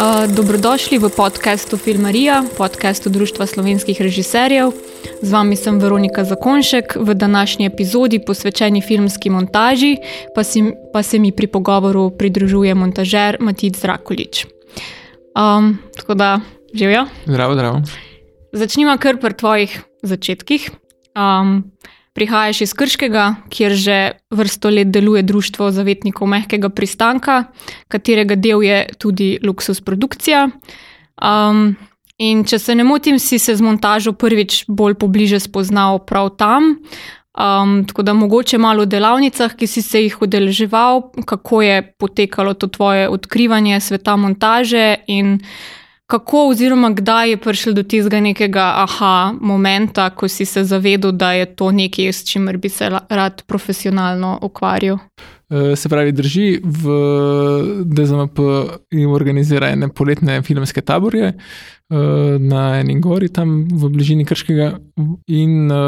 Uh, dobrodošli v podkastu Filmarija, podkastu Društva slovenskih režiserjev. Z vami sem Veronika Zakonšek, v današnji epizodi posvečeni filmski montaži, pa, si, pa se mi pri pogovoru pridružuje montažer Matic Zrakolič. Um, tako da, živijo. Zdravo, zdravo. Začnimo kar pri tvojih začetkih. Um, Prihajaš iz Krškega, kjer že vrsto let deluje Društvo zavetnikov mehkega pristanka, katerega del je tudi Luxus produkcija. Um, in če se ne motim, si se z montažo prvič bolj pobliže spoznal prav tam. Um, tako da mogoče malo o delavnicah, ki si se jih udeleževal, kako je potekalo to tvoje odkrivanje sveta montaže in Kako oziroma kdaj je prišel do tistega nekega aha momenta, ko si se zavedel, da je to nekaj, s čimer bi se rad profesionalno ukvarjal? E, se pravi, drži, v DZMP organizira ene poletne filmske taborje e, na eni gori, tam v bližini Krškega. In e,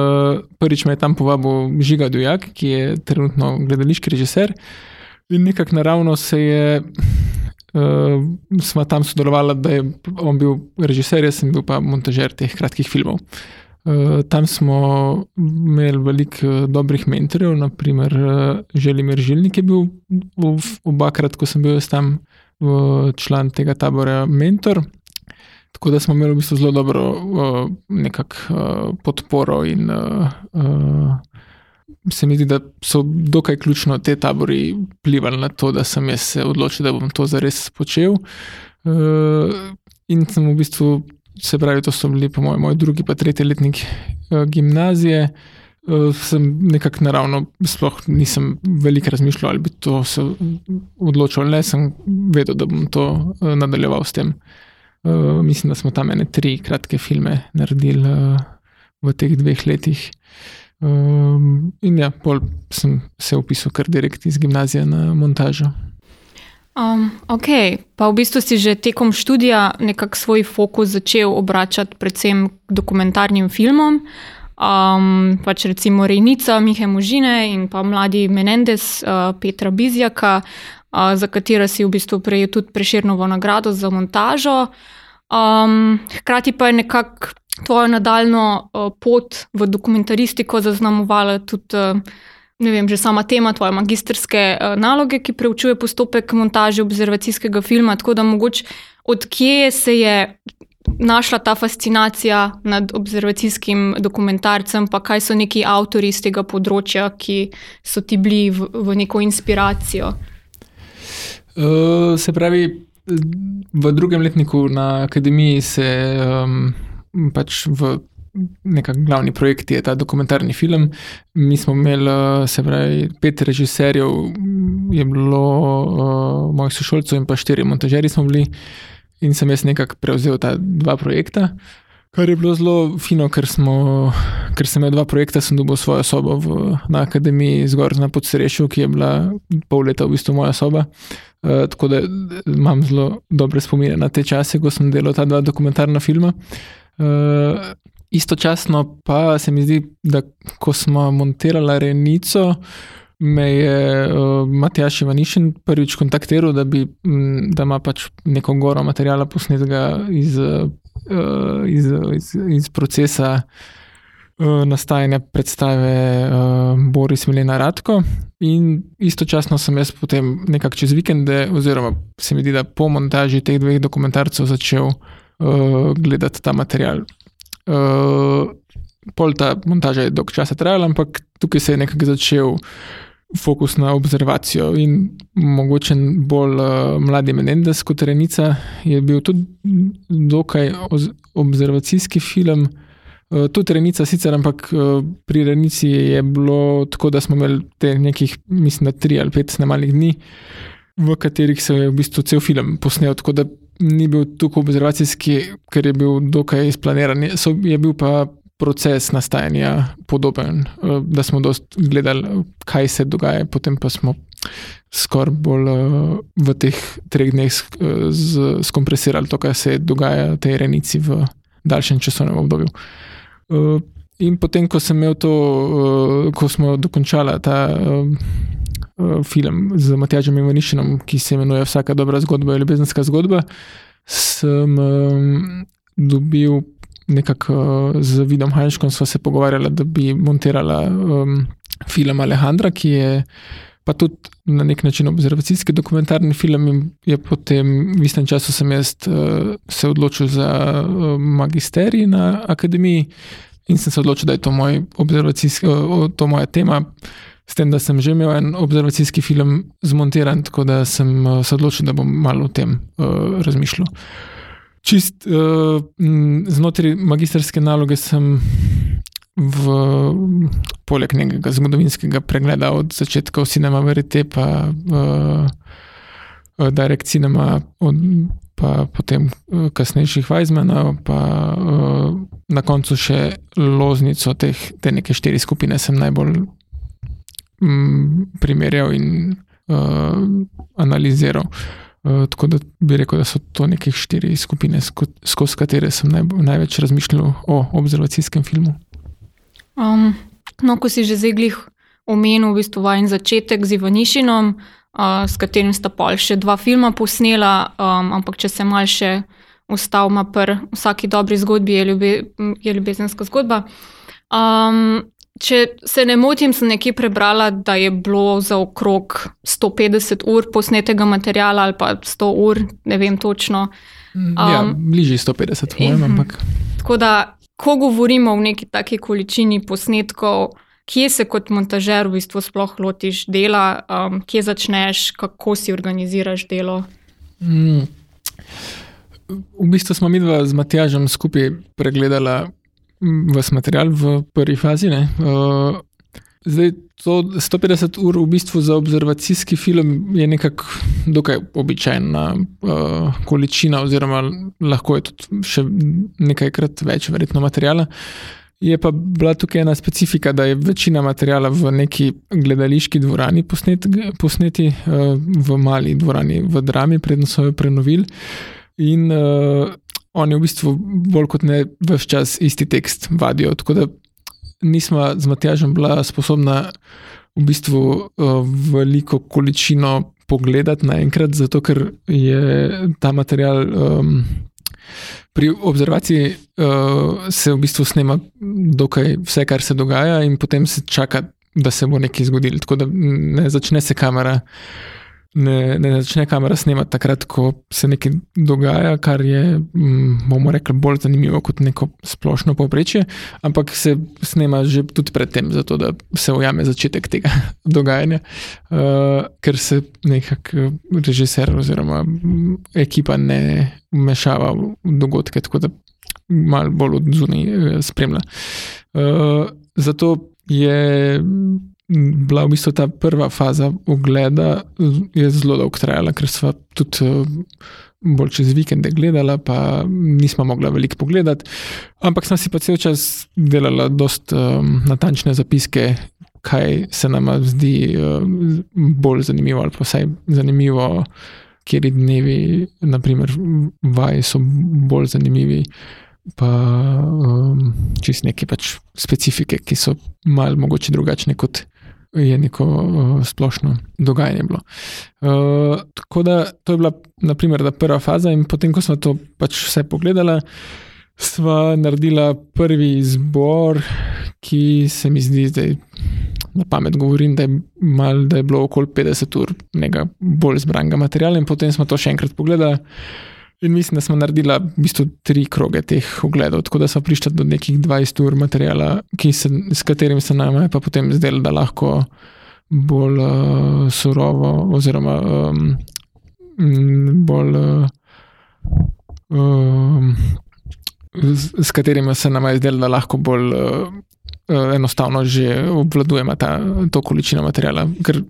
prvič me je tam povabil Žiga Dujak, ki je trenutno gledališki režiser. In nekako naravno se je uh, sva tam sodelovala, da je on bil režiser, jaz sem bil pa montažer teh kratkih filmov. Uh, tam smo imeli veliko uh, dobrih mentorjev, naprimer uh, Želimir Žilnik je bil obakrat, ko sem bil tam uh, član tega tabora, mentor. Tako da smo imeli v bistvu zelo dobro uh, nekak, uh, podporo in uh, uh, se mi zdi, da so dokaj ključno te tabori vplivali na to, da sem jaz se odločil, da bom to zares počel. Uh, in sem v bistvu, se pravi, to so bili, po mojem, moj drugi, pa tretji letnik uh, gimnazije. Uh, sem nekako naravno, sploh nisem veliko razmišljal, ali bi to se odločil, le sem vedel, da bom to uh, nadaljeval s tem. Uh, mislim, da smo tam ene tri kratke filme naredili uh, v teh dveh letih. Uh, Um, in ja, pol sem se upisal kar direkt iz gimnazije na montažo. Um, ok, pa v bistvu si že tekom študija nekako svoj fokus začel obračati predvsem dokumentarnim filmom. Um, pač recimo Rejnica, Mihe Možine in pa mladi Menendez, uh, Petra Bizjaka, uh, za katero si v bistvu prejel tudi preširnovo nagrado za montažo. Um, hkrati pa je nekako tvojo nadaljno uh, pot v dokumentaristiko zaznamovala tudi, uh, vem, že sama tema tvoje magistrske uh, naloge, ki preučuje postopek montaže observacijskega filma. Tako da mogoče odkje se je. Našla ta fascinacija nad observacijskim dokumentarcem, pa kaj so neki avtori iz tega področja, ki so ti bili v, v neko inspiracijo? Uh, se pravi, v drugem letniku na akademiji se um, pač v nekakšen glavni projekt je ta dokumentarni film. Mi smo imeli, se pravi, pet režiserjev, je bilo uh, mojih sošolcev in pa štiri montažeri smo bili, in sem jaz nekako prevzel ta dva projekta. Kar je bilo zelo fino, ker, smo, ker sem imel dva projekta, sem dobil svojo sobo v, na akademiji zgor na podsrešju, ki je bila pol leta v bistvu moja soba. Uh, tako da imam zelo dobre spomine na te čase, ko sem delal ta dva dokumentarna filma. Uh, Uh, istočasno pa se mi zdi, da ko smo montirali Renico, me je uh, Matjaš Ivanišin prvič kontaktiral, da, bi, m, da ima pač neko goro materijala posnetega iz, uh, iz, iz, iz procesa. Nastajanje predstave uh, Boris Milena Radko, in istočasno sem jaz potem nekako čez vikende, oziroma se mi zdi, da po montaži teh dveh dokumentarcev začel uh, gledati ta material. Uh, pol ta montaža je dolg časa trajala, ampak tukaj se je nekako začel fokus na observacijo in mogoče bolj uh, mladi Menendez kot Renica je bil tudi dokaj observacijski film. Uh, tudi Renica sicer, ampak uh, pri Renici je bilo tako, da smo imeli te nekih, mislim, tri ali pet snemalnih dni, v katerih se je v bistvu cel film posnel. Tako da ni bil tako observacijski, ker je bil dokaj izplaniran. So, je bil pa proces nastajanja podoben, eh, da smo dosti gledali, kaj se dogaja, potem pa smo skoraj bolj eh, v teh treh dneh eh, skompresirali to, kar se dogaja v tej renici v daljšem časovnem obdobju. In potem, ko sem imel to, ko smo dokončali ta. Eh, film z Matjažem Ivanišinom, ki se imenuje Vsaka dobra zgodba ljubezenska zgodba. sem um, dobil nekako uh, z Vidom Hanškom, sva se pogovarjala, da bi montirala um, film Alejandra, ki je pa tudi na nek način observacijski dokumentarni film. In je potem v istem času sem jaz uh, se odločil za uh, magisterij na akademiji in sem se odločil, da je to, moj uh, to moja tema. S tem, da sem že imel en observacijski film zmontiran, tako da sem uh, se odločil, da bom malo o tem uh, razmišljal. Čist uh, znotraj magistrske naloge sem v, poleg nekega zgodovinskega pregleda od začetka v Cinema Verite, pa uh, Direct Cinema, od, pa potem uh, kasnejših Weizmana, pa uh, na koncu še loznico teh, te neke štiri skupine sem najbolj um, primerjal in uh, analiziral. Uh, tako da bi rekel, da so to neke štiri skupine, skozi katere sem naj, največ razmišljal o observacijskem filmu. Um, no, ko si že zeglih omenil, v bistvu vajen začetek z Ivanišinom, uh, s katerim sta pol še dva filma posnela, um, ampak če se mal še ustavima pri vsaki dobri zgodbi, je, ljube, je ljubezenska zgodba. Um, če se ne motim, sem nekje prebrala, da je bilo za okrog 150 ur posnetega materijala ali pa 100 ur, ne vem točno. Um, ja, bližje 150, mojem, ampak. Tako da ko govorimo o neki taki količini posnetkov, kje se kot montažer v bistvu sploh lotiš dela, um, kje začneš, kako si organiziraš delo? Mm. V bistvu smo mi dva z Matjažem skupaj pregledali vse material v prvi fazi. Uh, zdaj, to 150 ur v bistvu za observacijski film je nekako dokaj običajna uh, količina, oziroma lahko je tudi še nekajkrat več, verjetno, materijala. Je pa bila tukaj ena specifika, da je večina materijala v neki gledališki dvorani posnet, posneti, uh, v mali dvorani, v drami, predtem so jo prenovili. In uh, oni v bistvu bolj kot ne vse čas isti tekst vadijo. Tako da nismo z Matjažem bila sposobna v bistvu uh, veliko količino pogledati naenkrat, zato ker je ta material. Um, Pri observaciji uh, se v bistvu snema dokaj vse, kar se dogaja, in potem se čaka, da se bo nekaj zgodilo. Tako da ne začne se kamera uh, ne, ne začne kamera snemati takrat, ko se nekaj dogaja, kar je, mm, bomo rekli, bolj zanimivo kot neko splošno povprečje, ampak se snema že tudi predtem, zato da se ujame začetek tega dogajanja, uh, ker se nekako režiser oziroma mm, ekipa ne vmešava v dogodke, tako da malo bolj od zunaj uh, spremlja. Uh, zato je bila v bistvu ta prva faza ogleda, je zelo dolgo trajala, ker smo tudi eh, bolj čez vikende gledali, pa nismo mogli veliko pogledati. Ampak smo si pa cel čas delali dost um, natančne zapiske, kaj se nam zdi um, bolj zanimivo, ali pa vsaj zanimivo, kjer dnevi, naprimer, vaj so bolj zanimivi. Pa um, čist neke pač specifike, ki so malo drugačne kot je neko uh, splošno dogajanje bilo. Uh, tako da to je bila, naprimer, prva faza, in potem, ko smo to pač vse pogledali, smo naredili prvi izbor, ki se mi zdi, da je na pamet govorim, da je, mal, da je bilo okoli 50 ur nekega bolj zbranega materiala, in potem smo to še enkrat pogledali. In mislim, da smo naredili v bistvu tri kroge teh ogledov, tako da smo prišli do nekih 20 ur materijala, se, s katerim se nam je potem zdelo, da lahko bolj uh, surovo, oziroma um, bolj. Uh, um, S, s katerimi se nam je zdelo, da lahko bolj uh, enostavno že obvladujemo ta, to količino materijala. Ker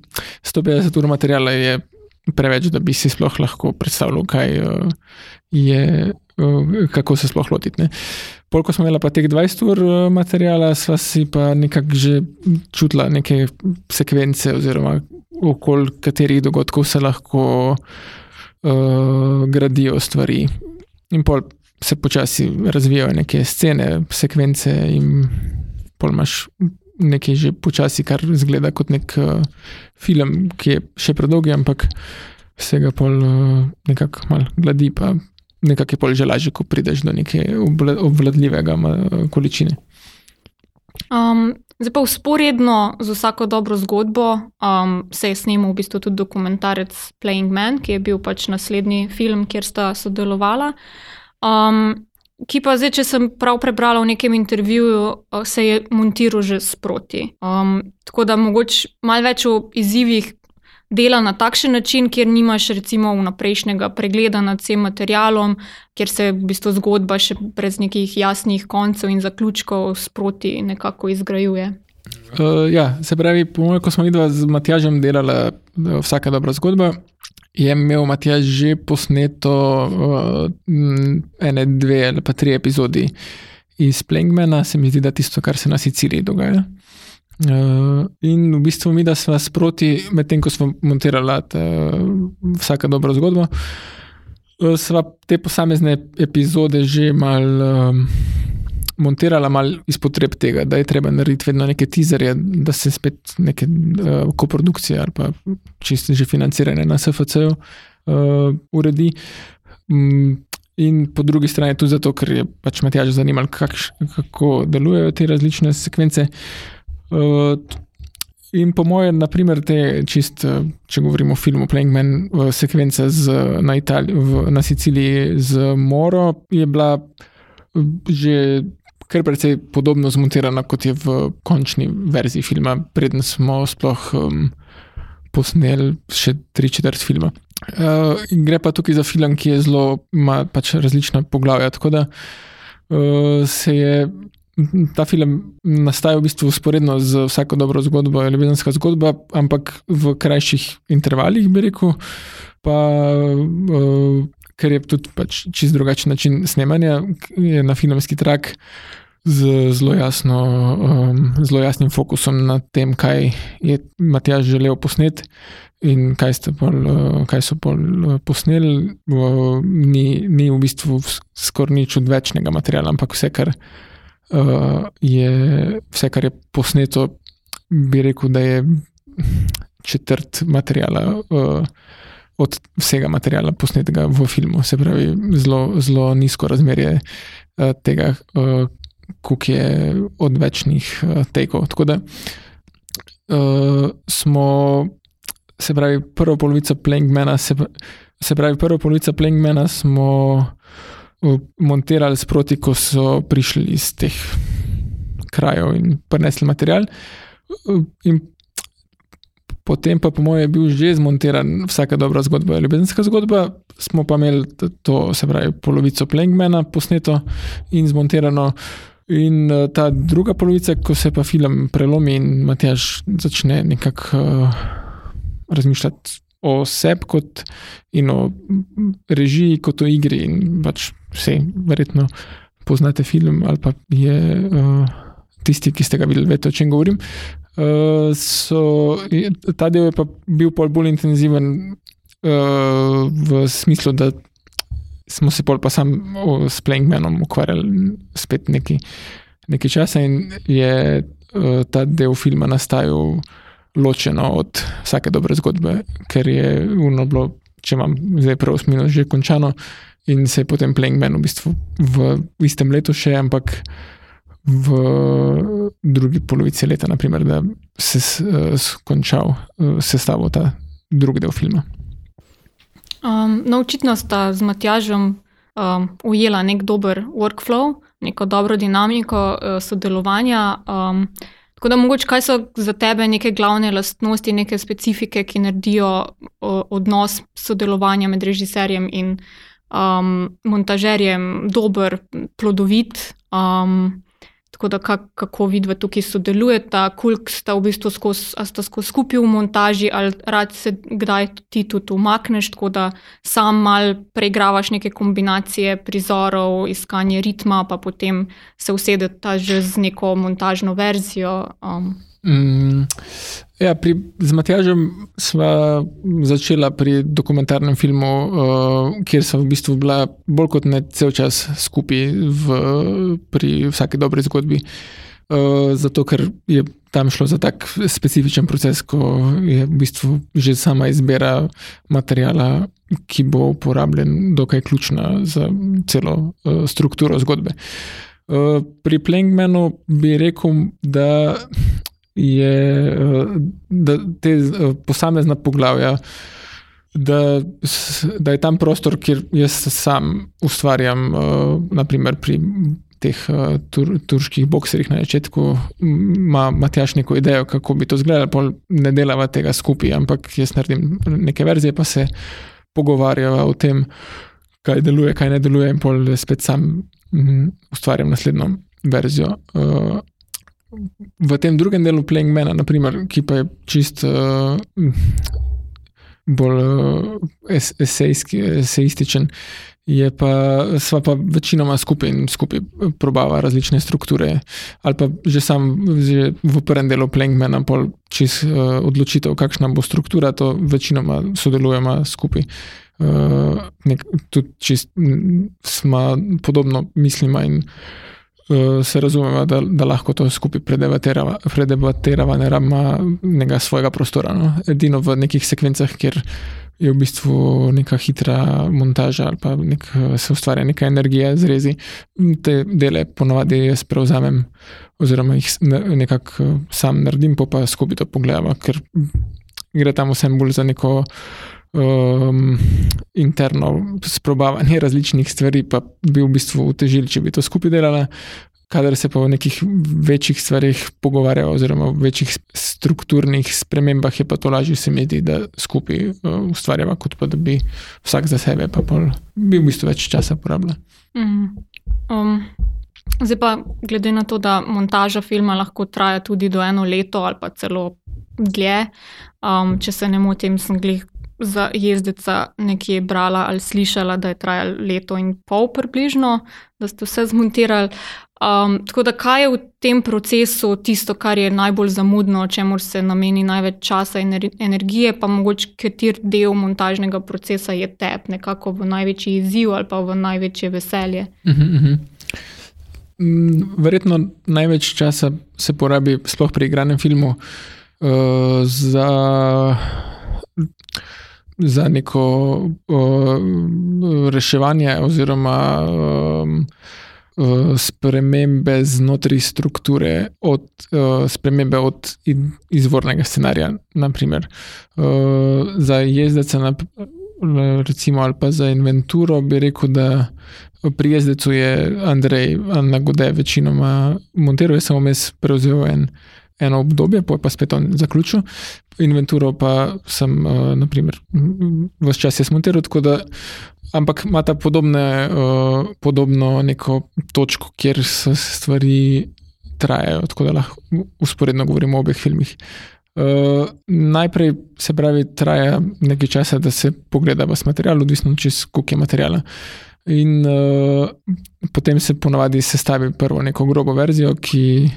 150 ur materijala je preveč, da bi si sploh lahko predstavljal, kaj uh, je, uh, kako se sploh lotiti. Polk smo imeli pa teh 20 ur uh, materijala, sva si pa nekako že čutila neke sekvence, oziroma okoli katerih dogodkov se lahko uh, gradijo stvari. In pol se počasi razvijajo neke scene, sekvence, in pol imaš nekaj že počasi, kar zgleda kot nek uh, film, ki je še predolg, ampak se ga pol uh, nekako malo gladi, pa nekako je pol že lažje, ko prideš do neke obla- obvladljivega ma- količine. Um, zdaj pa usporedno z vsako dobro zgodbo um, se je snimal v bistvu tudi dokumentarec Playing Man, ki je bil pač naslednji film, kjer sta sodelovala. Um, ki pa zdaj, če sem prav prebrala v nekem intervjuju, se je montiral že sproti. Um, tako da mogoče malo več o izzivih dela na takšen način, kjer nimaš recimo vnaprejšnjega pregleda nad vsem materialom, kjer se v bistvu zgodba še brez nekih jasnih koncev in zaključkov sproti nekako izgrajuje. Uh, ja, se pravi, po mojem, ko smo videli z Matjažem delali uh, vsaka dobra zgodba, je imel Matjaž že posneto uh, ene, dve ali pa tri epizodi iz Plengmana, se mi zdi, da tisto, kar se na Siciliji dogaja. Uh, in v bistvu mi, da smo sproti, medtem ko smo montirali ta, vsaka dobra zgodba, uh, sva te posamezne epizode že mal um, montirala mal iz potreb tega, da je treba narediti vedno neke tizerje, da se spet neke uh, koprodukcije ali pa čisto že financirane na SFC-ju uh, uredi. Um, In po drugi strani tudi zato, ker je pač Matjaž zanimal, kakš, kako delujejo te različne sekvence. Uh, in po mojem, naprimer, te čist, če govorimo o filmu Playing Man, sekvence z, na, Itali, v, na Siciliji z Moro, je bila že kar precej podobno zmontirana, kot je v končni verziji filma, preden smo sploh um, posneli še tri četrt filma. Uh, gre pa tukaj za film, ki je zelo, ima pač različna poglavja. Tako da uh, se je ta film nastajal v bistvu usporedno z vsako dobro zgodbo, ljubezenska zgodba, ampak v krajših intervalih, bi rekel. Pa, uh, ker je tudi pač čist drugačen način snemanja, je na filmski trak z zelo, jasno, um, zelo jasnim fokusom na tem, kaj je Matjaž želel posneti in kaj, pol, uh, kaj so pol uh, posneli. Uh, ni, ni v bistvu skoraj nič odvečnega materiala, ampak vse, kar uh, je, vse, kar je posneto, bi rekel, da je četrt materijala. Uh, Od vsega materiala posnetega v filmu, se pravi, zelo, zelo nizko razmerje uh, tega, uh, koliko je odvečnih uh, tekov. Tako da smo, se pravi, prvo polovico Plankmana, se, se pravi, prvo polovico Plankmana smo montirali sproti, ko so prišli iz teh krajev in prinesli material. In Potem pa, po mojem, je bil že zmontiran vsaka dobra zgodba, ljubezenska zgodba, smo pa imeli to, se pravi, polovico Plankmana posneto in zmontirano. In uh, ta druga polovica, ko se pa film prelomi in Matjaž začne nekako uh, razmišljati o sebi kot in o režiji, kot o igri. In pač vse, verjetno poznate film ali pa je uh, tisti, ki ste ga videli, veste, o čem govorim. Uh, so, ta del je pa bil bolj intenziven uh, v smislu, da smo se pa samo s Plankmanom ukvarjali spet neki, neki čas in je uh, ta del filma nastajal ločeno od vsake dobre zgodbe, ker je uno bilo, če imam zdaj prav smino, že končano in se je potem Plankman v bistvu v istem letu še, ampak v drugi polovici leta, naprimer, da se je končal sestavo ta drugi del filma. Um, no, očitno sta z Matjažem um, ujela nek dober workflow, neko dobro dinamiko uh, sodelovanja. Um, tako da, mogoče, kaj so za tebe neke glavne lastnosti, neke specifike, ki naredijo uh, odnos sodelovanja med režiserjem in um, montažerjem dober, plodovit. Um, Tako da, kak, kako vidva tukaj sodelujeta, koliko sta v bistvu skozi, sta skozi skupaj v montaži, ali rad se kdaj ti tudi umakneš, tako da sam mal preigravaš neke kombinacije prizorov, iskanje ritma, pa potem se usedeta že z neko montažno verzijo. Um. Mm, ja, pri, z Matjažem smo začeli pri dokumentarnem filmu, uh, kjer smo v bistvu bila bolj kot ne cel čas skupaj v, pri vsaki dobri zgodbi. Uh, zato, ker je tam šlo za tak specifičen proces, ko je v bistvu že sama izbira materijala ki bo uporabljen, dokaj ključna za celo uh, strukturo zgodbe. Uh, pri Plankmanu bi rekel, da, je, uh, da te uh, posamezna poglavja, da, da je tam prostor, kjer jaz sam ustvarjam, uh, naprimer pri teh tur, turških bokserjih na začetku, ima Matjaš neko idejo, kako bi to izgledalo, pa ne delava tega skupaj, ampak jaz naredim neke verzije, pa se pogovarjava o tem, kaj deluje, kaj ne deluje, in pol spet sam ustvarjam naslednjo verzijo. Uh, v tem drugem delu Plankmana, naprimer, ki pa je čist. Uh, Bolj uh, es, esejski, esejističen, je pa, sva pa večinoma skupaj in skupaj probava različne strukture. Ali pa že sam že v prvem delu Plankmana, pol čez uh, odločitev, kakšna bo struktura, to večinoma sodelujemo skupaj. Uh, nek, tudi čist, smo podobno mislimo in uh, se razumemo, da, da lahko to skupaj predebatiramo, ne rabimo nekega svojega prostora. No? Edino v nekih sekvencah, kjer je v bistvu neka hitra montaža ali pa nek, se ustvarja neka energija z rezi. Te dele ponovadi jaz prevzamem, oziroma jih nekako sam naredim, pa pa skupaj to pogledamo, ker gre tam vsem bolj za neko. Um, interno sprobavanje različnih stvari, pa bi v bistvu utežili, če bi to skupaj delali kadar se pa o nekih večjih stvarih pogovarjamo, oziroma o večjih strukturnih spremembah, je pa to lažje se mi zdi, da skupaj uh, ustvarjamo, kot pa da bi vsak za sebe, pa pol, bi v bistvu več časa porabljal. Mm. Um. Zdaj pa, glede na to, da montaža filma lahko traja tudi do eno leto ali pa celo dlje, um, če se ne motim, sem glih za jezdeca nekje brala ali slišala, da je trajalo leto in pol približno, da ste vse zmontirali. Um, tako da, kaj je v tem procesu tisto, kar je najbolj zamudno, čemu se nameni največ časa in energije, pa mogoče kater del montažnega procesa je tep, nekako v največji izziv ali pa v največje veselje. Uh -huh, uh -huh. Verjetno največ časa se porabi, sploh pri igranem filmu, uh, za, za neko uh, reševanje oziroma. Um, uh, spremembe znotraj strukture, od uh, spremembe od izvornega scenarija. Naprimer, uh, za jezdeca, recimo, ali pa za inventuro, bi rekel, da pri jezdecu je Andrej Nagode večinoma montiral, jaz sem vmes prevzel en. Eno obdobje, pa je pa spet on zaključil, inventuro pa sem, uh, naprimer, vse čas je smontiral, tako da ampak ima ta podobne, uh, podobno neko točko, kjer se stvari trajajo, tako da lahko usporedno govorimo o obeh filmih. Uh, najprej se pravi, traja nekaj časa, da se pogleda v material, odvisno čez koliko je materijala. In uh, potem se ponavadi sestavi prvo neko grobo verzijo, ki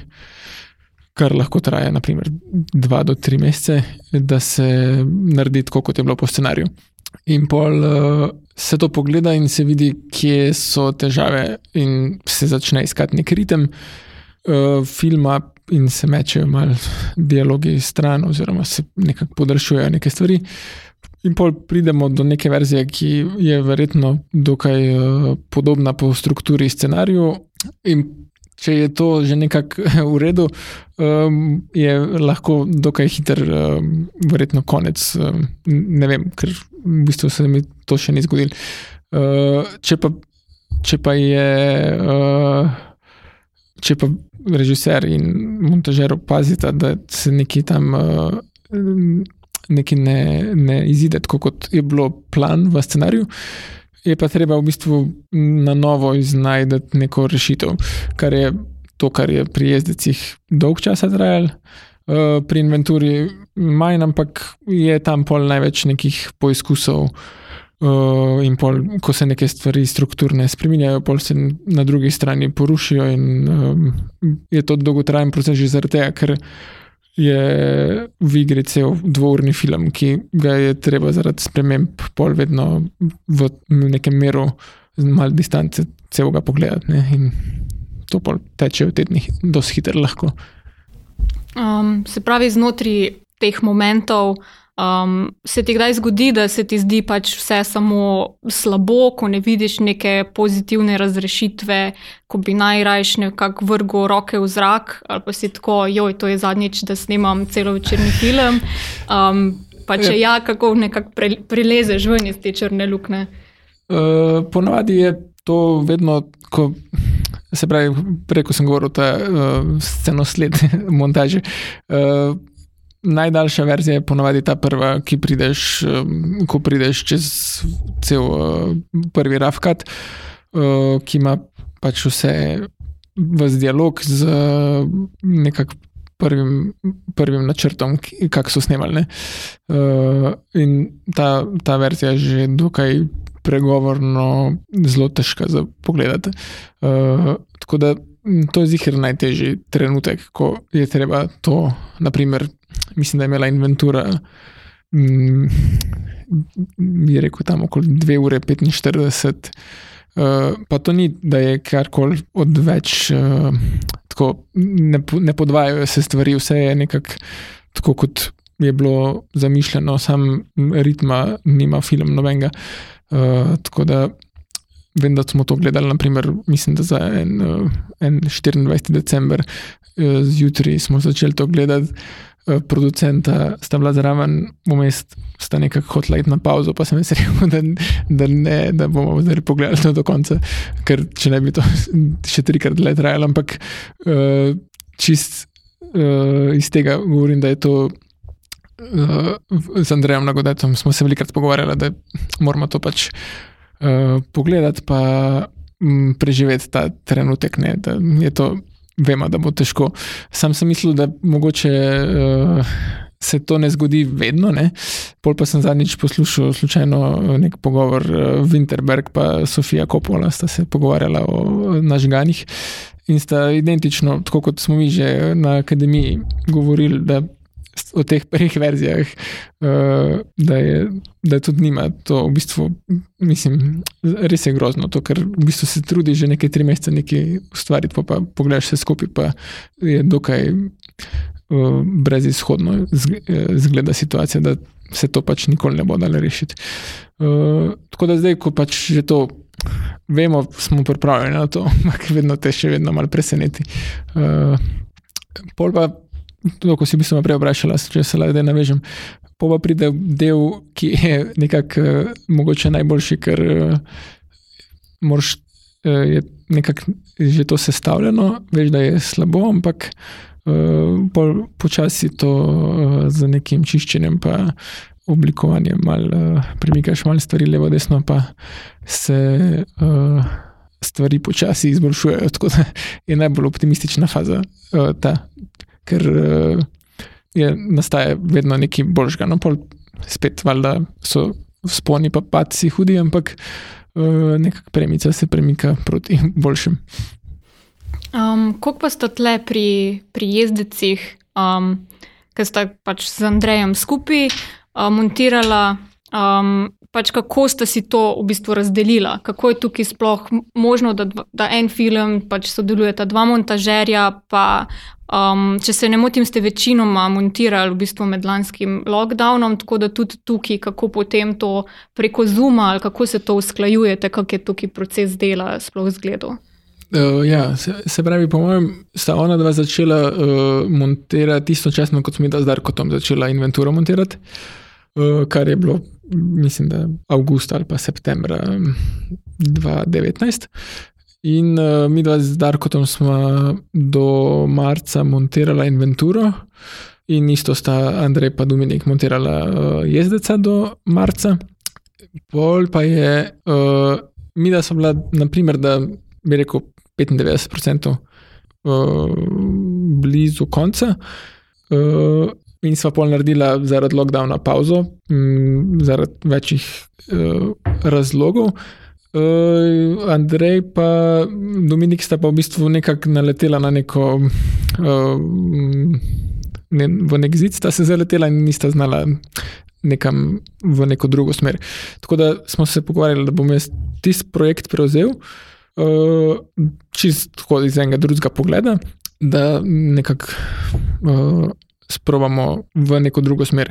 kar lahko traja, naprimer, dva do tri mesece, da se naredi tako, kot je bilo po scenariju. In pol uh, se to pogleda in se vidi, kje so težave, in se začne iskati nek ritem uh, filma, in se mečejo malo dialogi stran, oziroma se nekako podaljšujejo neke stvari. In pol pridemo do neke verzije, ki je verjetno dokaj uh, podobna po strukturi scenariju. In če je to že nekako v redu, um, je lahko dokaj hiter, um, verjetno konec. Um, ne vem, ker v bistvu se mi to še ni zgodilo. Uh, če, če pa je. Uh, če pa režiser in montažer opazita, da se nekaj tam uh, nekaj ne, ne izide tako, kot je bilo plan v scenariju, je pa treba v bistvu na novo iznajdeti neko rešitev, kar je to, kar je pri jezdecih dolg časa trajalo. Uh, pri inventuri manj, ampak je tam pol največ nekih poizkusov, uh, in pol, ko se neke stvari strukturne spremenjajo, pol se na drugi strani porušijo, in um, je to dolgotrajen proces že zaradi tega, ker je v igri cel dvourni film, ki ga je treba zaradi sprememb pol vedno v nekem meru, z malo distance, celega pogledati. Ne? In to pol teče v tednih, dosti hitro lahko. Um, se pravi, znotraj teh momentov Um, se ti kdaj zgodi, da se ti zdi pač vse samo slabo, ko ne vidiš neke pozitivne razrešitve, ko bi najrajš nekako vrgel roke v zrak, ali pa si tako, joj, to je zadnjič, da snimam celo večerni film. Um, pa če ja, kako nekako pre, prilezeš ven iz te črne luknje. Uh, ponavadi je to vedno, ko se pravi, preko sem govoril, da je uh, sceno sled montaže. Uh, najdaljša verzija je ponovadi ta prva, ki prideš, ko prideš čez cel uh, prvi rafkat, uh, ki ima pač vse v dialog z uh, nekakšnim prvim, prvim načrtom, kako so snemali. Uh, in ta, ta verzija je že dokaj pregovorno, zelo težka za pogled. Uh, tako da to je zihar najtežji trenutek, ko je treba to, naprimer, mislim, da je imela inventura. Mm, je rekel tam okoli 2 ure 45, uh, pa to ni, da je karkoli odveč, uh, tako ne, ne podvajajo se stvari, vse je nekako tako, kot je bilo zamišljeno, sam ritma nima film nobenega. Uh, tako da vem, da smo to gledali, naprimer, mislim, da za en, en 24. december uh, zjutraj smo začeli to gledati. Producenta sta bila zraven, vmes sta nekako hotla iti na pauzo, pa sem rekel, da, da, ne, da bomo zdaj pogledali to do konca, ker če ne bi to še trikrat dlje trajalo. Ampak uh, čist uh, iz tega govorim, da je to uh, z Andrejem Nagodetom. Smo se velikrat pogovarjali, da moramo to pač uh, pogledati, pa um, preživeti ta trenutek. Ne, vemo, da bo težko. Sam sem mislil, da mogoče uh, se to ne zgodi vedno. Ne? Pol pa sem zadnjič poslušal slučajno eh, nek pogovor uh, Winterberg in Sofija Kopola, sta se pogovarjala o nažganjih. In sta identično, tako kot smo mi že na akademiji govorili, da o teh prvih verzijah, uh, da, je, da tudi nima to v bistvu, mislim, res je grozno, to, ker v bistvu se trudi že nekaj tri mesece nekaj ustvariti, pa, pa pogledaš vse skupaj, pa je dokaj uh, brezizhodno zgleda situacija, da se to pač nikoli ne bo dalo rešiti. Uh, tako da zdaj, ko pač že to. Vemo, smo pripravljeni na to, ampak vedno te še vedno malo preseneti. Uh, pol pa to, ko si mislim, prej vprašala, če se lahko navežem. Pa pa pride del, ki je nekako uh, mogoče najboljši, ker uh, moraš, uh, je nekako že to sestavljeno, veš, da je slabo, ampak uh, počasi to uh, z nekim čiščenjem, pa oblikovanjem, malo uh, premikaš malo stvari levo, desno, pa se. Uh, Stvari počasi izboljšujejo, tako da je najbolj optimistična faza uh, ta, ker uh, je, nastaje vedno nekaj boljšega. No, spet, valjda so sponi pa paci hudi, ampak uh, nekakšna premica se premika proti boljšim. Um, Kako pa ste tle pri, pri jezdecih, um, ki ste pač z Andrejem skupaj uh, montirali? Um, pač kako ste si to v bistvu razdelili, kako je tukaj sploh možno, da, da en film pač sodelujeta dva montažerja, pa Um, če se ne motim, ste večinoma montirali v bistvu med lanskim lockdownom, tako da tudi tukaj, kako potem to preko Zuma ali kako se to usklajujete, kak je tukaj proces dela sploh zgledal. Uh, ja, se, se pravi, po mojem, sta ona dva začela uh, montirati istočasno, kot smo mi zdaj, kot tam začela inventuro montirati, uh, kar je bilo, mislim, da avgusta ali pa septembra um, 2019. In uh, mi dva z Darkotom smo do marca montirali inventuro, in isto sta Andrej in Dominik montirala uh, jezdeca do marca. Pol pa je, uh, mi da smo bila, naprimer, da bi rekel 95% uh, blizu konca. Uh, In sva pol naredila zaradi lockdowna pauzo, m, zaradi večjih uh, razlogov. Uh, Andrej in Dominik sta pa v bistvu nekako naletela na neko, uh, ne, v nek zid, sta se zaletela in nista znala nekam v neko drugo smer. Tako da smo se pogovarjali, da bom jaz tisti projekt prevzel, uh, čisto iz enega drugega pogleda, da nekako uh, sprobamo v neko drugo smer.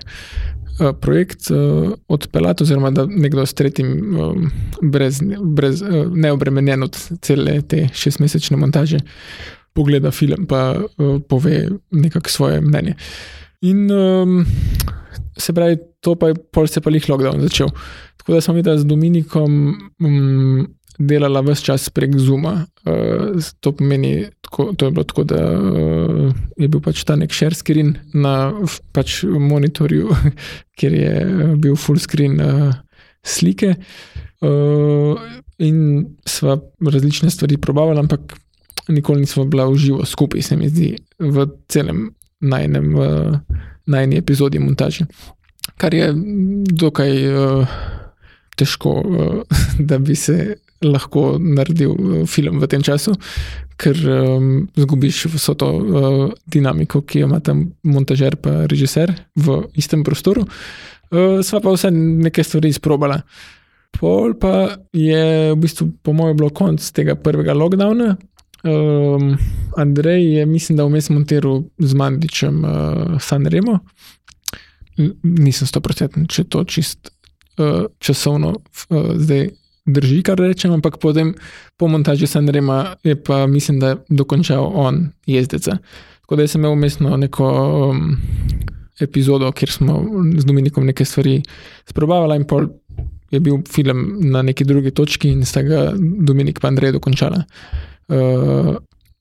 uh, projekt uh, odpeljati, oziroma da nekdo s tretjim, um, uh, neobremenjen od cele te šestmesečne montaže, pogleda film in uh, pove nekako svoje mnenje. In um, se pravi, to pa je pol se pa jih lockdown začel. Tako da smo mi da z Dominikom um, delala vse čas prek Zuma. Uh, to pomeni, tako, to je bilo tako, da uh, je bil pač ta nek share screen na pač monitorju, kjer je uh, bil full screen uh, slike. Uh, in sva različne stvari probavali, ampak nikoli nismo bila v živo skupaj, se mi zdi, v celem najnem, uh, najni epizodi montaže. Kar je dokaj uh, težko, uh, da bi se lahko naredil uh, film v tem času, ker um, zgubiš vso to uh, dinamiko, ki jo ima tam montažer in režiser v istem prostoru. Uh, sva pa vse neke stvari izprobala. Pol pa je v bistvu, po mojem, bilo konc tega prvega lockdowna. Um, Andrej je, mislim, da vmes montiral z Mandičem uh, San Remo. Nisem sto procenten, če to čist uh, časovno uh, zdaj drži, kar rečem, ampak potem po montaži Sanrema je pa mislim, da dokončal on jezdeca. Tako da sem imel umestno neko um, epizodo, kjer smo z Dominikom nekaj stvari sprobavali in pol je bil film na neki drugi točki in sta ga Dominik pa Andrej dokončala. Uh,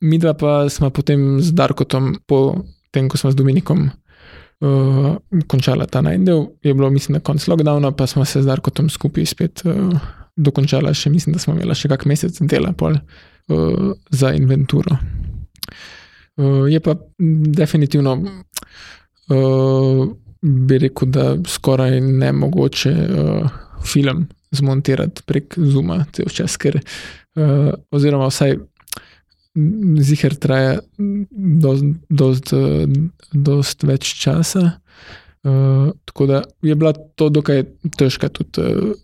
Mi dva pa smo potem z Darkotom, po tem, ko smo z Dominikom uh, končala ta najdel, je bilo, mislim, na koncu lockdowna, pa smo se z Darkotom skupaj spet uh, dokončala, še mislim, da smo imeli še kak mesec dela pol, uh, za inventuro. Uh, je pa definitivno, uh, bi rekel, da skoraj ne mogoče uh, film zmontirati prek Zuma, cel čas, ker, uh, oziroma vsaj. Ziger traja precej več časa. Uh, tako da je bila to dokaj težka tudi uh,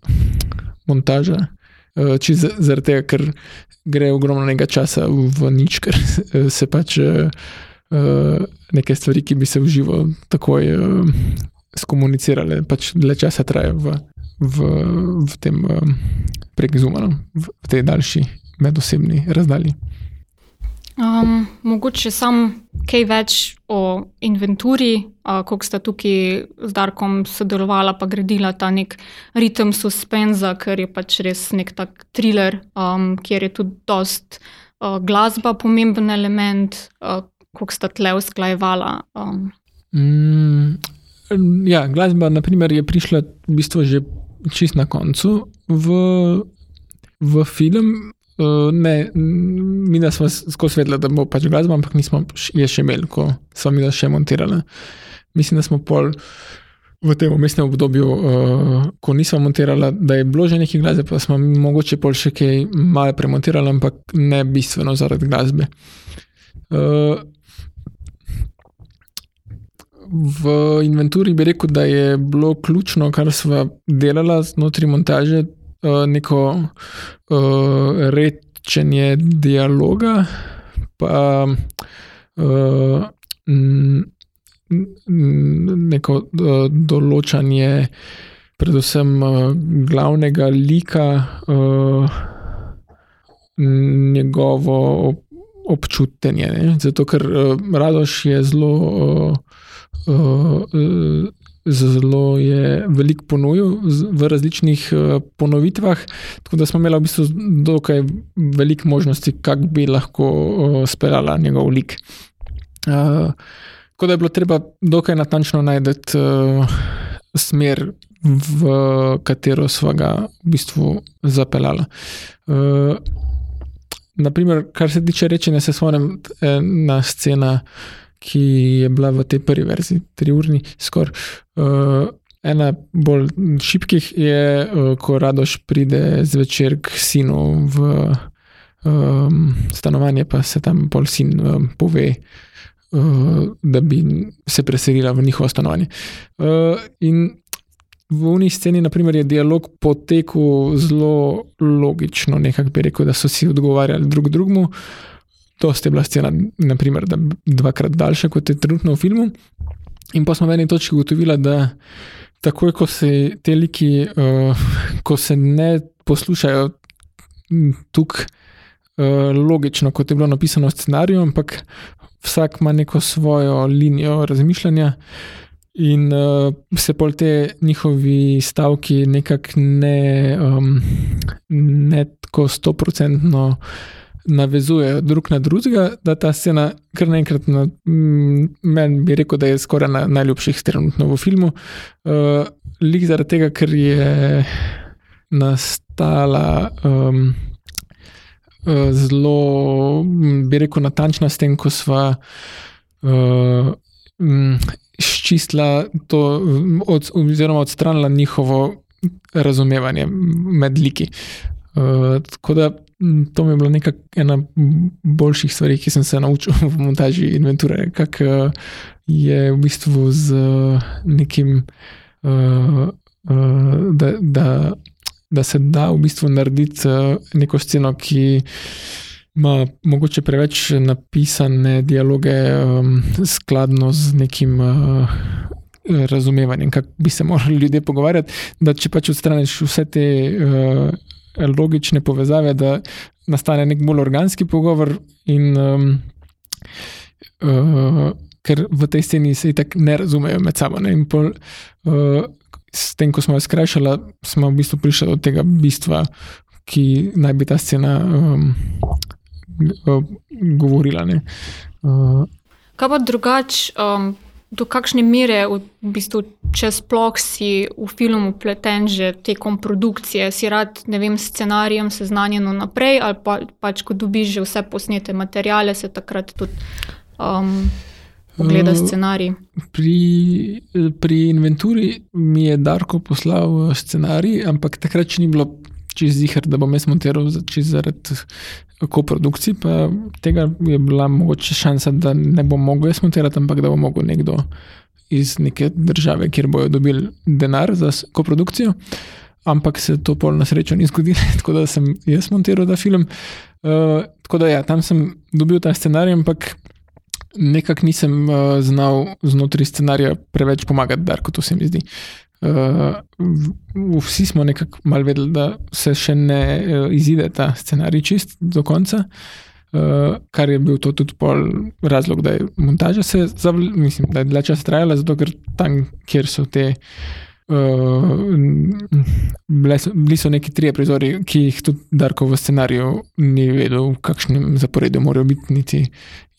montaža. Uh, Zaradi tega, ker gre ogromno časa v nič, ker se pač uh, nekaj stvari, ki bi se v živo takoj uh, skomunicirale, pač le časa trajajo v, v, v tem uh, prek Zumana, v, v tej daljši medosebni razdalji. Um, mogoče sam kaj več o inventuri, uh, kako sta tukaj z Darkom sodelovala, pa gradila ta nek ritem suspenza, ker je pač res nek tak thriller, um, kjer je tudi dost uh, glasba pomemben element, uh, kako sta tle usklajevala. Um. Mm, ja, glasba naprimer, je prišla v bistvu že čist na koncu v, v film. Uh, ne, mi da smo skozi svetlo, da bo pač glasba, ampak nismo je še imeli, ko smo mi da še montirali. Mislim, da smo pol v tem umestnem obdobju, uh, ko nismo montirali, da je bilo že nekaj glasbe, pa smo mogoče pol še kaj malo premontirali, ampak ne bistveno zaradi glasbe. Uh, v inventuri bi rekel, da je bilo ključno, kar smo delali znotraj montaže, neko uh, rečenje dialoga, pa uh, neko uh, določanje, predvsem uh, glavnega lika, uh, njegovo občutenje. Ne? Zato, ker uh, Radoš je zelo. Uh, Uh, zelo je veliko ponudil v različnih uh, ponovitvah, tako da smo imeli v bistvu dokaj veliko možnosti, kako bi lahko uh, speljala njegov lik. Uh, tako da je bilo treba dokaj natančno najti smer, v katero smo ga v bistvu zapeljali. Naprimer, kar se tiče rečenja, se spomnim na scena ki je bila v tej prvi verziji, tri urni, skoraj. Uh, ena bolj šipkih je, uh, ko Radoš pride zvečer k sinu v um, stanovanje, pa se tam pol sin um, pove. Uh, da bi se preselila v njihovo stanovanje. Uh, in v uni sceni, naprimer, je dialog potekel zelo logično, nekako bi rekel, da so si odgovarjali drug drugemu. Uh, To je bila scena, naprimer, da dvakrat daljša kot je trenutno v filmu. in pa smo v eni točki ugotovili, da takoj, ko se te liki, uh, ko se ne poslušajo tukaj uh, logično, kot je bilo napisano v scenariju, ampak vsak ima neko svojo linijo razmišljanja. In uh, se pol te njihovi stavki nekako ne, um, ne tako stoprocentno navezujejo drug na drugega, da ta scena kar naenkrat, na, meni bi rekel, da je skoraj na najljubših trenutno v filmu. Uh, lik zaradi tega, ker je nastala um, zelo, bi rekel, natančna s tem, ko sva. Uh, Ščistila to, od, oziroma odstranila njihovo razumevanje med liki. Uh, tako da to mi je bilo nekaj ena boljših stvari, ki sem se naučil v montaži inventure, kako uh, je v bistvu z uh, nekim, uh, uh, da, da, da se da v bistvu narediti neko sceno, ki ima mogoče preveč napisane dialoge, um, skladno z nekim. Uh, Razumevanjem, kako bi se morali ljudje pogovarjati. Da, če pač odstraniš vse te uh, logične povezave, da nastane nek bolj organski pogovor. In, um, uh, ker v tej sceni se tako ne razumejo med sabo. Pol, uh, s tem, ko smo jo skrajšali, smo v bistvu prišli do tega bistva, ki naj bi ta scena um, govorila. Uh, Kaj pa drugače? Um do kakšne mere, v bistvu, če sploh si v filmu pleten že tekom produkcije, si rad vem, scenarijem seznanjen naprej, ali pa, pač, ko dobiš že vse posnete materiale, se takrat tudi um, pogleda uh, scenarij. Pri, pri inventuri mi je Darko poslal scenarij, ampak takrat ni bilo čez zihar, da bom jaz montiral zaradi koprodukcij, pa tega je bila mogoče šansa, da ne bom mogel jaz montirati, ampak da bo mogel nekdo iz neke države, kjer bojo dobili denar za koprodukcijo. Ampak se to pol na srečo ni zgodilo, tako da sem jaz montiral ta film. Uh, tako da ja, tam sem dobil ta scenarij, ampak nekako nisem uh, znal znotraj scenarija preveč pomagati, da to se mi zdi. Uh, vsi smo nekako malo vedeli, da se še ne uh, izide ta scenarij čist do konca, uh, kar je bil to tudi razlog, da je montaža se zavl, mislim, da je dlje časa trajala, zato ker tam, kjer so te. Uh, bili so neki trije prizori, ki jih tudi Darko v scenariju ni vedel, v kakšnem zaporedju morajo biti, niti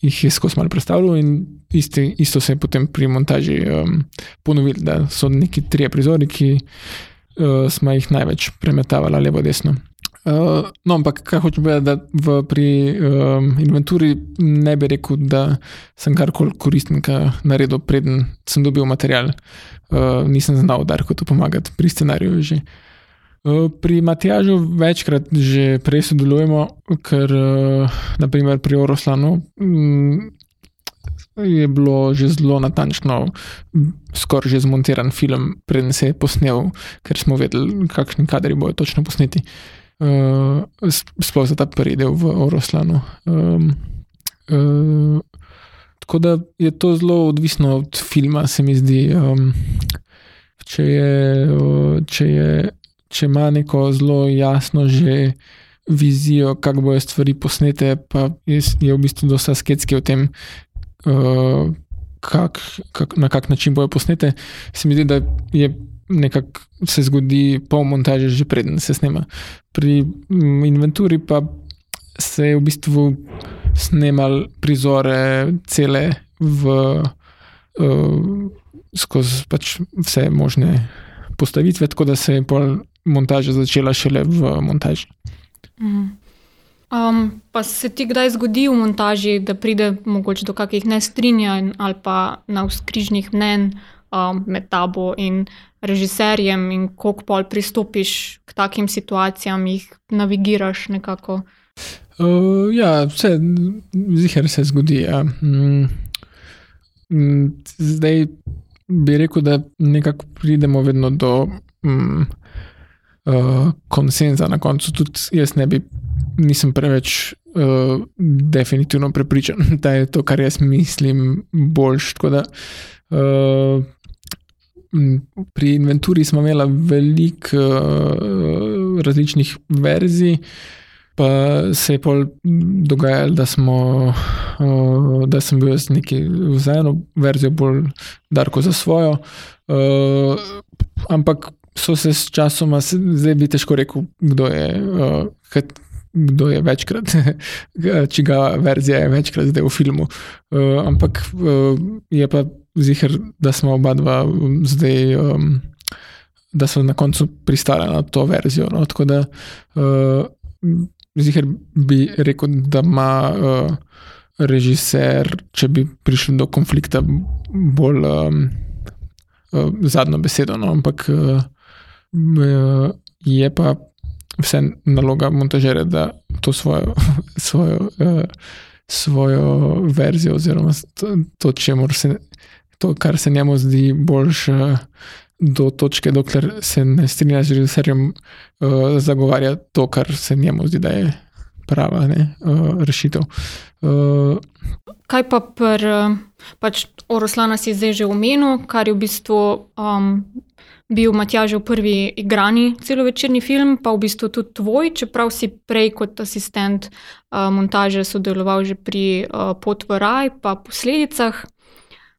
jih je skozi malo predstavljal. In isti, isto se je potem pri montaži um, ponovil, da so neki trije prizori, ki uh, smo jih največ premetavali levo, desno. Uh, no, ampak kaj hočem povedati, da v, pri um, inventuri ne bi rekel, da sem karkoli koristen naredil, preden sem dobil material. Uh, nisem znal, da lahko to pomagati pri scenariju. Uh, pri Matjažu večkrat že prej sodelujemo, ker uh, naprimer pri Oroslanu um, je bilo že zelo natančno, skoraj že zmontiran film, preden se je posnel, ker smo vedeli, kakšni kadri bojo točno posneti. Uh, sploh za ta prvi del v Oroslanu. Um, uh, tako da je to zelo odvisno od filma, se mi zdi. Um, če, je, če, je, če ima neko zelo jasno že vizijo, kako bojo stvari posnete, pa je, je v bistvu dosta sketski o tem. Uh, Kak, kak, na kak način bojo posnete, se mi zdi, da je nekako se zgodi pol montaže, že preden se snema. Pri mm, inventuri pa se je v bistvu snemal prizore cele v, uh, skozi pač vse možne postavitve, tako da se je pol montaža začela šele v montaži. Mhm. Um, pa se ti kdaj zgodi v montaži, da pride mogoče do kakih nestrinjanj ali pa na vzkrižnih mnen um, med tabo in režiserjem, in kako pol pristopiš k takim situacijam, jih navigiraš nekako. Uh, ja, vse, zihar se zgodi. Ja. Mm, mm, zdaj bi rekel, da nekako pridemo vedno do mm, uh, konsenza na koncu. Tudi jaz ne bi, nisem preveč uh, definitivno prepričan, da je to, kar jaz mislim, boljš. Tako da uh, pri inventuri smo imeli veliko uh, različnih verzij. Pa se je pol dogajalo, da, smo, uh, da sem bil jaz neki za eno verzijo, bolj darko za svojo. Uh, ampak so se s časoma, zdaj bi težko rekel, kdo je, uh, kdo je večkrat, čiga verzija je večkrat zdaj v filmu. Uh, ampak uh, je pa zihar, da smo oba dva zdaj. Um, Da so na koncu pristali na to verzijo. No? Tako da uh, Zihar bi rekel, da ima uh, režiser, če bi prišel do konflikta, bolj um, uh, zadnjo besedo. No? Ampak uh, je pa vse naloga montažera, da to svojo, svojo, uh, svojo verzijo, oziroma to, to, se, to, kar se njemu zdi boljše. Do točke, dokler se ne strinja z režiserjem, uh, zagovarja to, kar se njemu zdi, da je prava ne, uh, rešitev. Uh, Kaj pa pri pač Oroslana si zdaj že omenil, kar je v bistvu um, bil Matjaž v prvi igrani celovečerni film, pa v bistvu tudi tvoj, čeprav si prej kot asistent uh, montaže sodeloval že pri uh, Pot v raj, pa posledicah.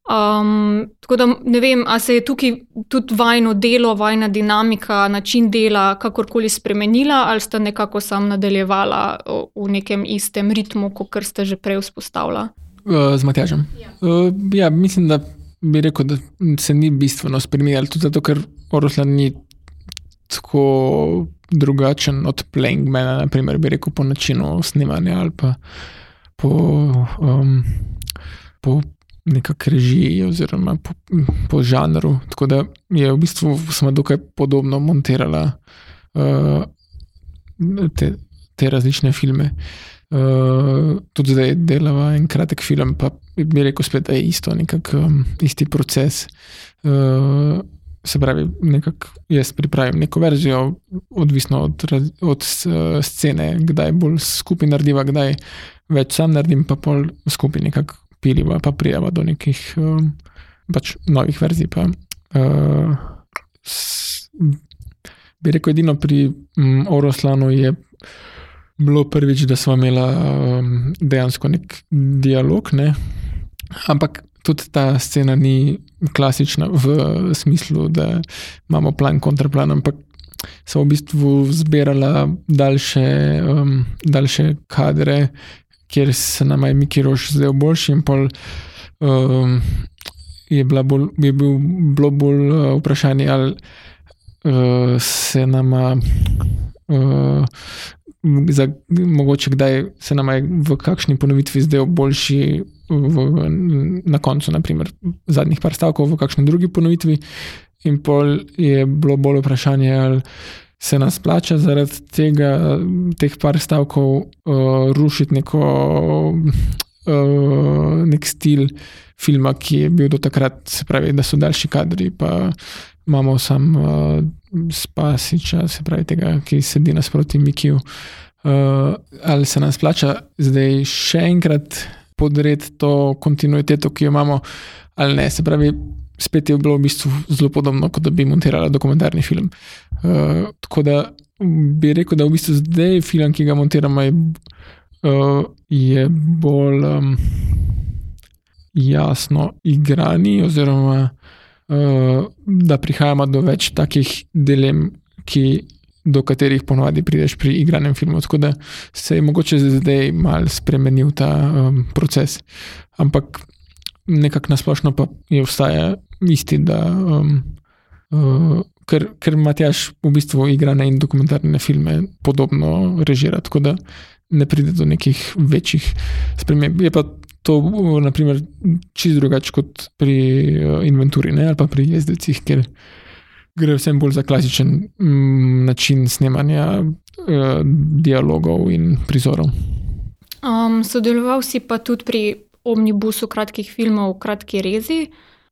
Um, tako da ne vem, ali se je tukaj tudi vajno delo, vajna dinamika, način dela kakorkoli spremenila, ali sta nekako sam nadaljevala v nekem istem ritmu, kot ste že prej vzpostavili. Uh, z Matjažem. Ja. Uh, ja, mislim, da bi rekel, da se ni bistveno spremenilo, tudi zato, ker Oroslan ni tako drugačen od Plankmana, naprimer, bi rekel po načinu snemanja ali pa po. Um, Po nekako režiji oziroma po, po žanru. Tako da je v bistvu smo dokaj podobno montirali uh, te, te različne filme. Uh, tudi zdaj delava en kratek film, pa bi rekel, spet, da je isto, nekako um, isti proces. Uh, se pravi, nekako jaz pripravim neko verzijo, odvisno od, od scene, kdaj bolj skupaj narediva, kdaj več sam naredim, pa pol skupaj nekako piliva, pa prijava do nekih um, pač novih verzij. Pa, uh, s, bi rekel, edino pri um, Oroslanu je bilo prvič, da smo imeli um, dejansko nek dialog, ne? ampak tudi ta scena ni klasična v smislu, da imamo plan, kontraplan, ampak. So v bistvu zbirala daljše, um, daljše kadre, kjer se nam je Miki Rož zdaj boljši in pol. Um, Je, bolj, je bil, bilo bolj uh, vprašanje, ali uh, se nam, uh, za, mogoče kdaj se nam je v kakšni ponovitvi zdel boljši, v, na koncu, naprimer, zadnjih par stavkov, v kakšni drugi ponovitvi. In pol je bilo bolj vprašanje, ali se nas plača zaradi tega, teh par stavkov, uh, rušiti neko, uh, nek stil filma, ki je bil do takrat, se pravi, da so daljši kadri, pa imamo sam uh, spasiča, se pravi, tega, ki sedi nasproti Mikiju. Uh, ali se nas plača zdaj še enkrat podreti to kontinuiteto, ki jo imamo, ali ne. Se pravi, spet je bilo v bistvu zelo podobno, kot da bi montirala dokumentarni film. Uh, tako da bi rekel, da v bistvu zdaj film, ki ga montiramo, je, uh, je bolj um, jasno igrani, oziroma uh, da prihajamo do več takih dilem, ki. Do katerih ponovadi prideš pri igranju filmov. Tako da se je mogoče zdaj malo spremenil ta um, proces. Ampak nekako nasplošno pa je vstaja isti, da um, uh, ker, ker Matjaš v bistvu igra na in dokumentarne filme podobno režira, tako da ne pride do nekih večjih sprememb. Je pa to, naprimer, čist drugače kot pri uh, inventuri ne? ali pa pri jezdecih, ker gre vsem bolj za klasičen mm, način snemanja uh, dialogov in prizorov. Um, sodeloval si pa tudi pri omnibusu kratkih filmov, kratki rezi,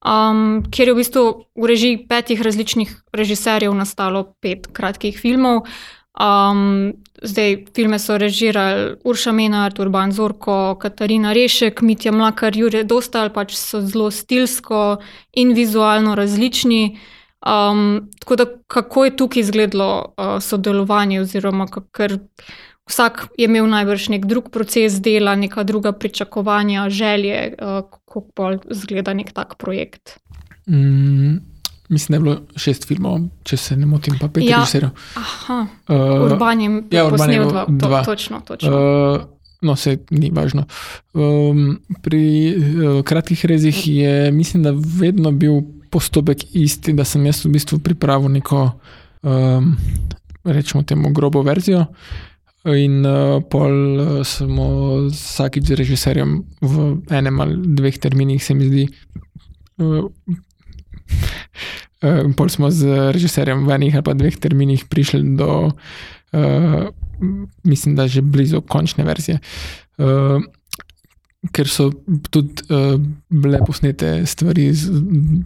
um, kjer je v bistvu v režiji petih različnih režiserjev nastalo pet kratkih filmov. Um, zdaj, filme so režirali Urša Menard, Urban Zorko, Katarina Rešek, Mitja Mlakar, Jurje Dostal, pač so zelo stilsko in vizualno različni. Um, tako da, kako je tukaj izgledalo uh, sodelovanje, oziroma ker vsak je imel najbrž nek drug proces dela, neka druga pričakovanja, želje, uh, kako pa izgleda nek tak projekt. Mm, mislim, da je bilo šest filmov, če se ne motim, pa pet režiserjev. Aha, uh, Urban je ja, posnel dva, dva. To, točno. točno. Uh, no, se ni važno. Um, pri uh, kratkih rezih je, mislim, da vedno bil postopek isti, da sem jaz v bistvu pripravil neko, um, rečemo temu, grobo verzijo. In uh, pol uh, smo vsakič z režiserjem v enem ali dveh terminih, se mi zdi. Uh, uh, pol smo z režiserjem v enih ali pa dveh terminih prišli do, uh, mislim, da že blizu končne verzije. Uh, ker so tudi uh, bile posnete stvari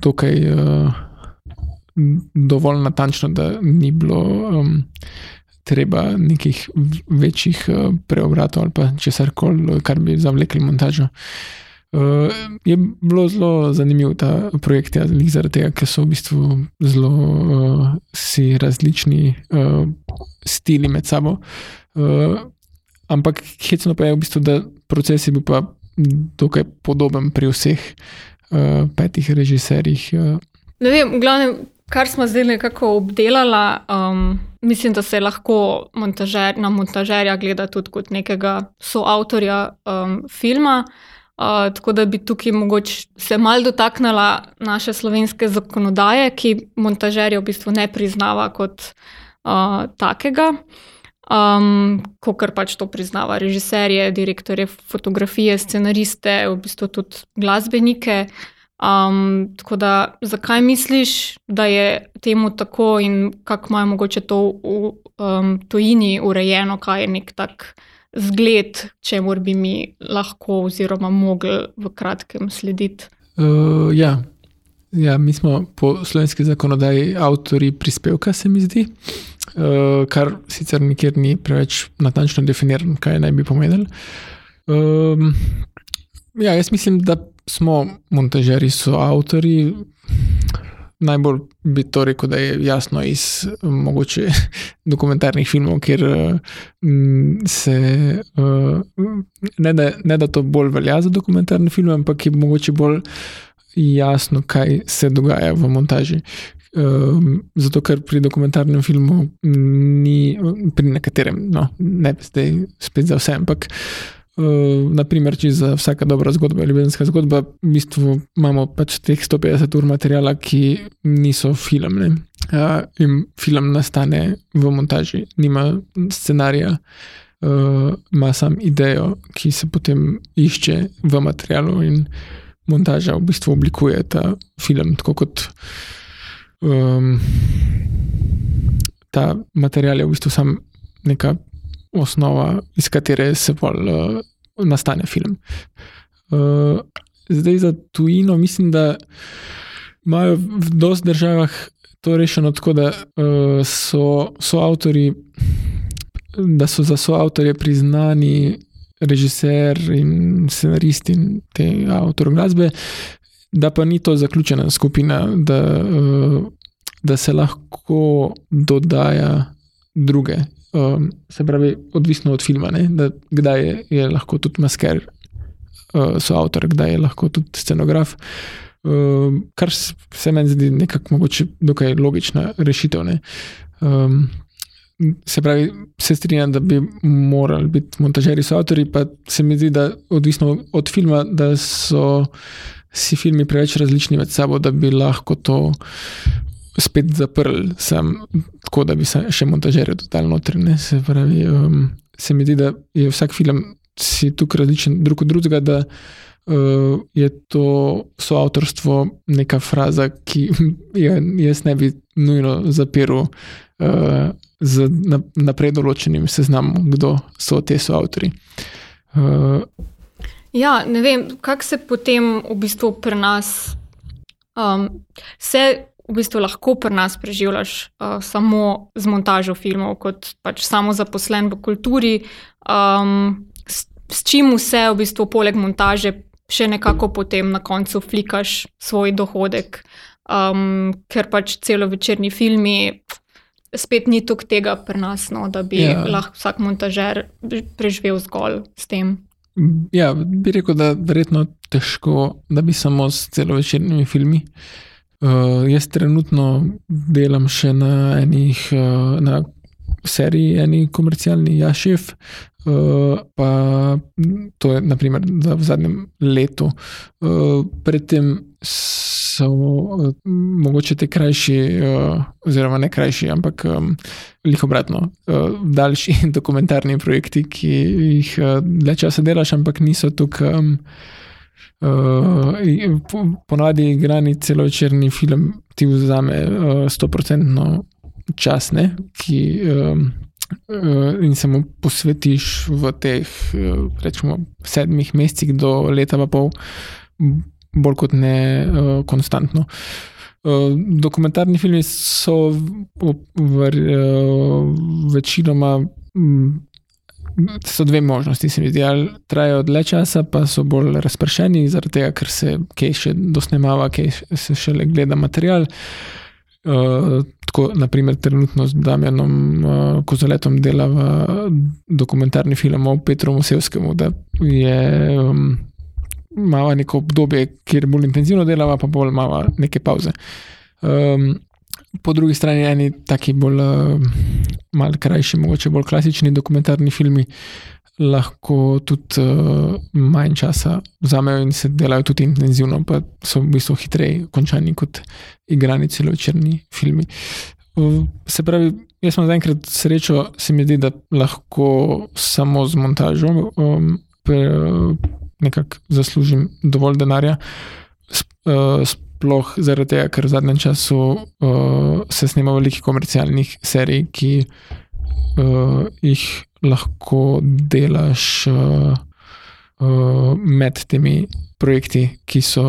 dokaj uh, dovolj natančno, da ni bilo. Um, treba nekih večjih uh, preobratov ali pa česar koli, kar bi zavlekli montažo. Uh, je bilo zelo zanimivo ta projekt, ja, zaradi tega, ker so v bistvu zelo uh, si različni uh, stili med sabo. Uh, ampak hecno pa je v bistvu, da proces je bil pa dokaj podoben pri vseh uh, petih režiserjih. Uh. Ne vem, v glavnem, kar smo zdaj nekako obdelali. Um, mislim, da se lahko montažer, na montažerja gleda tudi kot nekega soavtorja um, filma. Uh, tako da bi tukaj mogoče se mal dotaknila naše slovenske zakonodaje, ki montažerja v bistvu ne priznava kot uh, takega, um, kot pač to priznava režiserje, direktorje fotografije, scenariste, v bistvu tudi glasbenike. Um, tako da, zakaj misliš, da je temu tako in kako imajo mogoče to v um, tujini urejeno, kaj je nek tak zgled, če mor bi mi lahko oziroma mogli v kratkem slediti? Uh, ja. ja, mi smo po slovenski zakonodaji avtori prispevka, se mi zdi, uh, kar sicer nikjer ni preveč natančno definirano, kaj naj bi pomenili. Um, ja, jaz mislim, da smo montažeri, so avtori. Najbolj bi to rekel, da je jasno iz mogoče dokumentarnih filmov, kjer se ne da, ne da to bolj velja za dokumentarne filme, ampak je mogoče bolj jasno, kaj se dogaja v montaži. Zato, ker pri dokumentarnem filmu ni, pri nekaterem, no, ne zdaj spet za vse, ampak Uh, naprimer, če za vsaka dobra zgodba, ljubezenska zgodba, v bistvu imamo pač teh 150 ur materijala, ki niso film. Uh, in film nastane v montaži, nima scenarija, uh, ima samo idejo, ki se potem išče v materialu, in montaža v bistvu oblikuje ta film, tako kot um, ta material je v bistvu samo neka osnova, iz katere se pol uh, nastane film. Uh, zdaj za tujino mislim, da imajo v dosti državah to rešeno tako, da uh, so, so avtori, da so za soavtorje priznani režiser in scenarist in te avtor glasbe, da pa ni to zaključena skupina, da, uh, da se lahko dodaja druge um, se pravi, odvisno od filma, da, kdaj je, je lahko tudi masker, uh, so avtor, kdaj je lahko tudi scenograf. Um, kar se meni zdi nekako mogoče dokaj logična rešitev. Um, se pravi, se strinjam, da bi morali biti montažeri so avtori, pa se mi zdi, da odvisno od filma, da so si filmi preveč različni med sabo, da bi lahko to spet zaprli, sem, tako da bi še montažerje dodali noter. Se, pravi, um, se mi zdi, da je vsak film si tukaj različen drug od drugega, da uh, je to soavtorstvo neka fraza, ki je, jaz ne bi nujno zapiral uh, z naprej določenim seznamom, kdo so te soavtori. Uh, ja, ne vem, kako se potem v bistvu pri nas um, se v bistvu lahko pri nas preživljaš uh, samo z montažo filmov, kot pač samo zaposlen v kulturi, um, s, s čim vse v bistvu poleg montaže še nekako potem na koncu flikaš svoj dohodek, um, ker pač celo večerni filmi. Spet ni toliko tega pri nas, no, da bi ja. lahko vsak montažer preživel zgolj s tem. Ja, bi rekel, da je verjetno težko, da bi samo s celovečernimi filmi. Uh, jaz trenutno delam še na enih, uh, na seriji, eni komercialni Jašev, uh, pa to je naprimer v zadnjem letu. Uh, predtem so uh, mogoče te krajši, uh, oziroma ne krajši, ampak um, veliko obratno, uh, daljši dokumentarni projekti, ki jih uh, dlje časa delaš, ampak niso tukaj. Um, Uh, Ponavadi igrani celovečerni film ti vzame uh, stoprocentno uh, čas, ne, ki, uh, uh, in se mu posvetiš v teh, uh, rečemo, sedmih mesecih do leta, pa pol, bolj kot ne uh, konstantno. Dokumentarni filmi so v, v, v, večinoma. So dve možnosti, se mi zdi, ali trajajo dlje časa, pa so bolj razpršeni, zaradi tega, ker se kaj še dosnemava, kaj se še le gleda material. Uh, tako, naprimer, trenutno z Damjanom uh, Kozoletom delava dokumentarni film o Petru Musevskemu, da je um, malo neko obdobje, kjer bolj intenzivno delava, pa bolj malo neke pauze. Um, po drugi strani eni taki bolj uh, mal krajši, mogoče bolj klasični dokumentarni filmi lahko tudi uh, manj časa vzamejo in se delajo tudi intenzivno, pa so v bistvu hitreje končani kot igrani celovečerni filmi. Se pravi, jaz sem zaenkrat srečo, se mi zdi, da lahko samo z montažo um, pre, nekako zaslužim dovolj denarja. Sp, uh, sploh zaradi tega, ker v zadnjem času uh, se snema veliko komercialnih serij, ki uh, jih lahko delaš uh, uh, med temi projekti, ki so.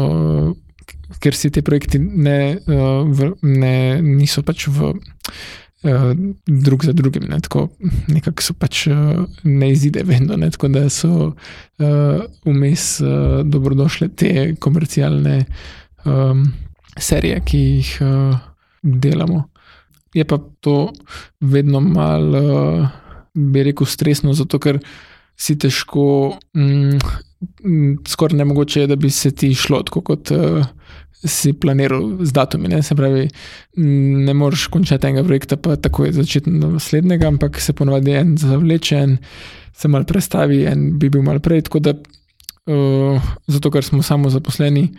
Ker si ti projekti ne, v, ne, niso pač v, uh, drug za drugim, ne, tako nekako so pač uh, ne izide, vedno, ne, tako da so vmes uh, uh, dobrodošle te komercialne uh, um, serije, ki jih uh, delamo. Je pa to vedno malo, uh, bi rekel, stresno, zato ker si težko, mm, skoraj ne mogoče, da bi se ti šlo tako, kot uh, si planiral z datumi. Ne? Se pravi, ne moreš končati enega projekta, pa tako je začeti naslednjega, ampak se ponovadi en zavleče, en se mal prestavi, en bi bil mal prej. Da, uh, zato, ker smo samo zaposleni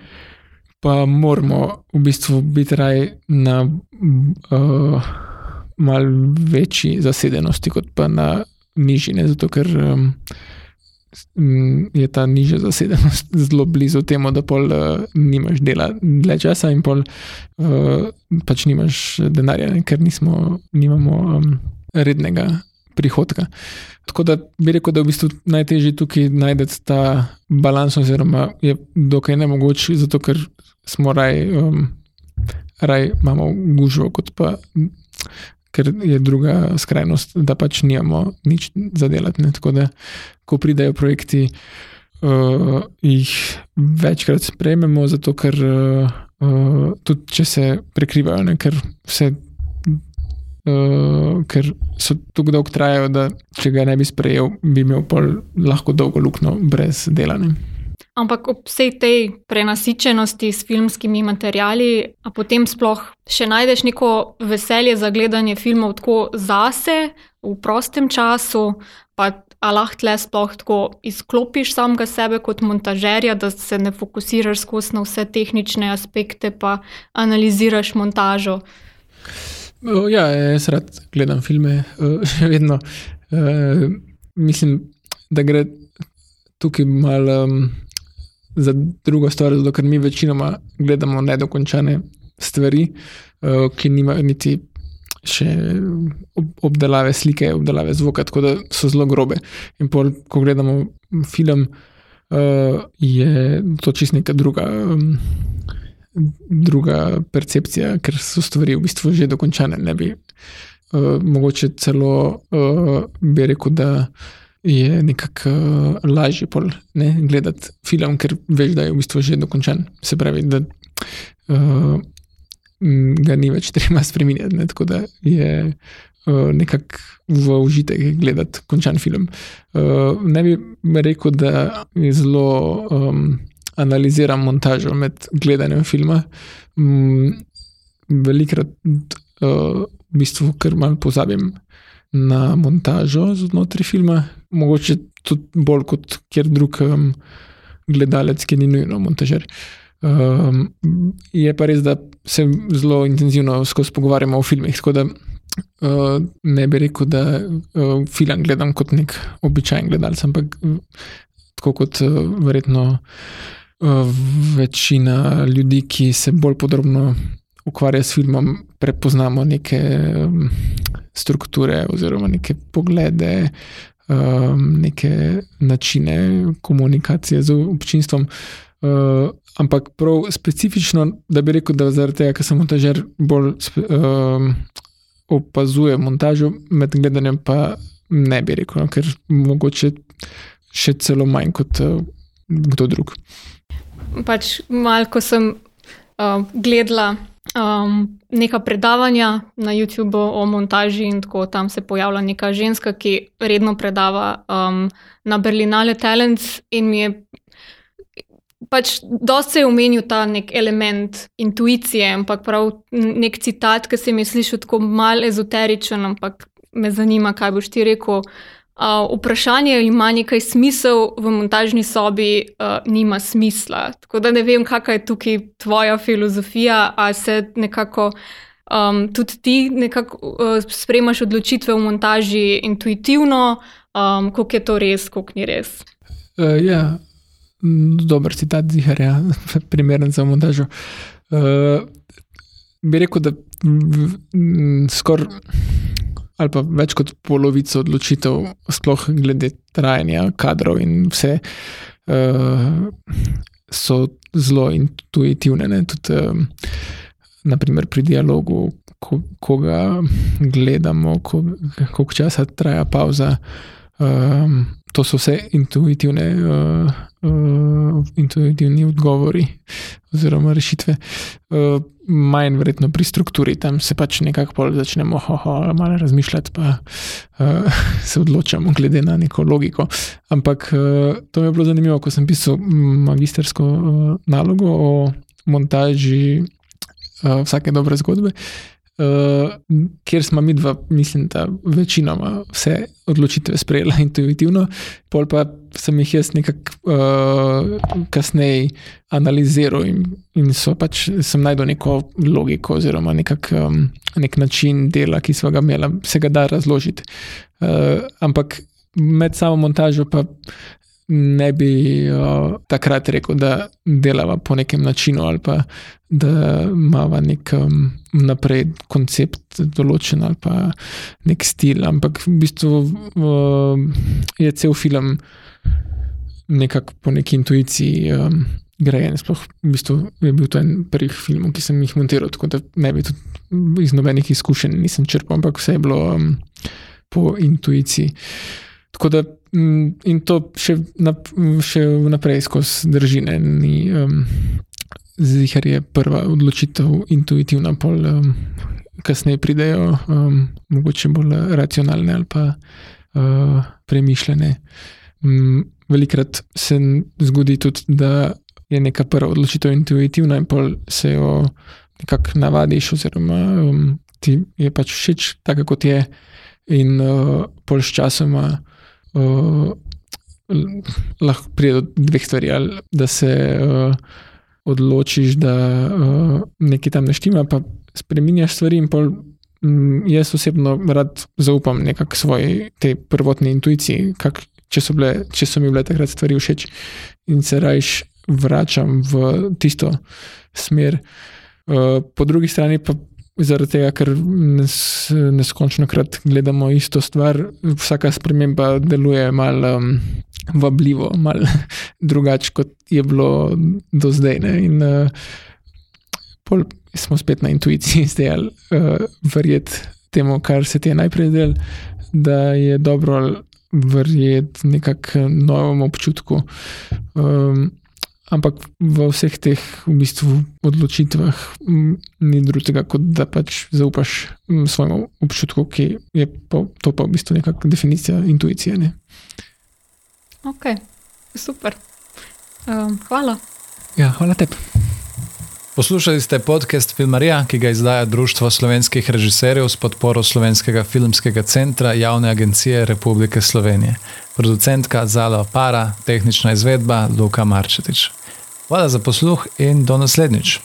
pa moramo v bistvu biti raj na uh, malce večji zasedenosti, kot pa na nižji, zato ker um, je ta nižja zasedenost zelo blizu temu, da pol uh, nimaš dela dlje časa in pol uh, pač nimaš denarja, ker nismo, nimamo um, rednega. Prihodka. Tako da bi rekel, da je v bistvu najtežje tukaj najti ta balans, oziroma je dokaj nemogoče, zato ker smo raj, um, raj imamo gužvo, kot pa, ker je druga skrajnost, da pač nimamo nič za delati. Tako da, ko pridejo projekti, uh, jih večkrat sprejmemo, zato ker uh, uh, tudi če se prekrivajo, ne? ker vse. Uh, ker so tako dolgo trajajo, da če ga ne bi sprejel, bi imel lahko dolgo luknjo brez delanja. Ampak ob vsej tej prenasičenosti s filmskimi materiali, a potem sploh še najdeš neko veselje za gledanje filmov tako zase, v prostem času, pa lahko le sploh tako izklopiš samega sebe kot montažerja, da se ne fokusiraš skozi na vse tehnične aspekte, pa analiziraš montažo. Ja, jaz rad gledam filme, še vedno. Mislim, da gre tukaj malo za drugo stvar, zato ker mi večinoma gledamo nedokončane stvari, uh, ki nimajo niti še obdelave slike, obdelave zvoka, tako da so zelo grobe. In pol, ko gledamo film, uh, je to čist neka druga. Um, druga percepcija, ker so stvari v bistvu že dokončane. Ne bi uh, mogoče celo uh, bi rekel, da je nekako uh, lažje pol, ne, gledati film, ker veš, da je v bistvu že dokončan. Se pravi, da uh, ga ni več treba spremenjati. Ne, tako da je uh, nekako v užitek gledati končan film. Uh, ne bi rekel, da je zelo. Um, Analiziram montažo med gledanjem filma. Um, velikrat uh, v bistvu kar malo pozabim na montažo znotraj filma, mogoče tudi bolj kot kjer drug um, gledalec, ki ni nujno montažer. Um, je pa res, da se zelo intenzivno skozi pogovarjamo o filmih. Tako da uh, ne bi rekel, da uh, film gledam kot nek običajen gledalec, ampak uh, tako kot uh, verjetno uh, večina ljudi, ki se bolj podrobno ukvarja s filmom, prepoznamo neke um, strukture oziroma neke poglede, um, neke načine komunikacije z občinstvom. Uh, ampak prav specifično, da bi rekel, da zaradi tega, ker sem montažer, bolj um, opazujem montažo, med gledanjem pa ne bi rekel, no, ker mogoče še celo manj kot uh, kdo drug. Pač malo, ko sem uh, gledala um, neka predavanja na YouTubu o montaži in tako tam se pojavlja neka ženska, ki redno predava um, na Berlinale Talents in mi je. Pač, dosta se je omenil ta nek element intuicije, ampak prav nek citat, ki se mi je slišal tako mal ezoteričen, ampak me zanima, kaj boš ti rekel. Uh, vprašanje, ali ima nekaj smisel v montažni sobi, uh, nima smisla. Tako da ne vem, kakšna je tukaj tvoja filozofija, ali se nekako um, tudi ti nekako uh, spremaš odločitve v montaži intuitivno, um, koliko je to res, koliko ni res. Uh, ja, dober citat, zihar, ja. primeren za montažo. Uh, bi rekel, da skoraj ali pa več kot polovico odločitev, sploh glede trajanja kadrov in vse, uh, so zelo intuitivne. Tudi, uh, naprimer, pri dialogu, ko, koga gledamo, koliko časa traja pauza. Um, to so vse intuitivne, uh, uh, intuitivni odgovori oziroma rešitve. Uh, manj verjetno pri strukturi, tam se pač nekako začnemo malo razmišljati, pa uh, se odločamo glede na neko logiko. Ampak uh, to mi je bilo zanimivo, ko sem pisal magistersko uh, nalogo o montaži uh, vsake dobre zgodbe. Uh, ker smo mi dva, mislim, da večinoma vse odločitve sprejela intuitivno, pol pa sem jih jaz nekako uh, kasneje analiziral in, in so pač sem najdel neko logiko oziroma nekak, um, nek način dela, ki smo ga imeli, se ga da razložiti. Uh, ampak med samo montažo pa ne bi uh, takrat rekel, da delava po nekem načinu ali pa da imamo nek um, naprej koncept določen ali pa nek stil. Ampak v bistvu uh, je cel film nekako po neki intuiciji. Um, Grejen, sploh v bistvu je bil to en prvih filmov, ki sem jih montiral, tako da ne bi tudi iz nobenih izkušenj nisem črpal, ampak vse je bilo um, po intuiciji. Tako da in to še, nap, še vnaprej skozi držine. Um, Zihar je prva odločitev, intuitivna, pol, um, kasneje pridejo, um, mogoče bolj racionalne ali pa uh, premišljene. Um, velikrat se zgodi tudi, da je neka prva odločitev intuitivna in pol se jo nekako navadiš, oziroma um, ti je pač všeč, tako kot je, in uh, pol s časoma uh, lahko pride do dveh stvari. Ali da se uh, odločiš, da uh, nekaj tam neštima, pa spremenjaš stvari. Pol, um, jaz osebno rad zaupam nekako svoji prvotni intuiciji, kak, če, so bile, če so mi bile takrat stvari všeč in se rajš vračam v tisto smer. Uh, po drugi strani pa Zaradi tega, ker neskončno krat gledamo isto stvar, vsaka sprememba deluje malo um, vabljivo, malo drugače, kot je bilo do zdaj. In, uh, pol smo spet na intuiciji zdaj, uh, verjeti temu, kar se ti je najprej del, da je dobro verjeti nekakšnemu novemu občutku. Um, ampak v vseh teh v bistvu, odločitvah m, ni drugega, kot da pač zaupaš m, svojemu občutku, ki je pa, to pa v bistvu nekakšna definicija intuicije. Ne? Ok, super. Um, hvala. Ja, hvala tebi. Poslušali ste podcast Filmarija, ki ga izdaja Društvo slovenskih režiserjev s podporo Slovenskega filmskega centra Javne agencije Republike Slovenije. Producentka Zala Opara, tehnična izvedba Luka Marčetič. Hvala za posluh in do naslednjič.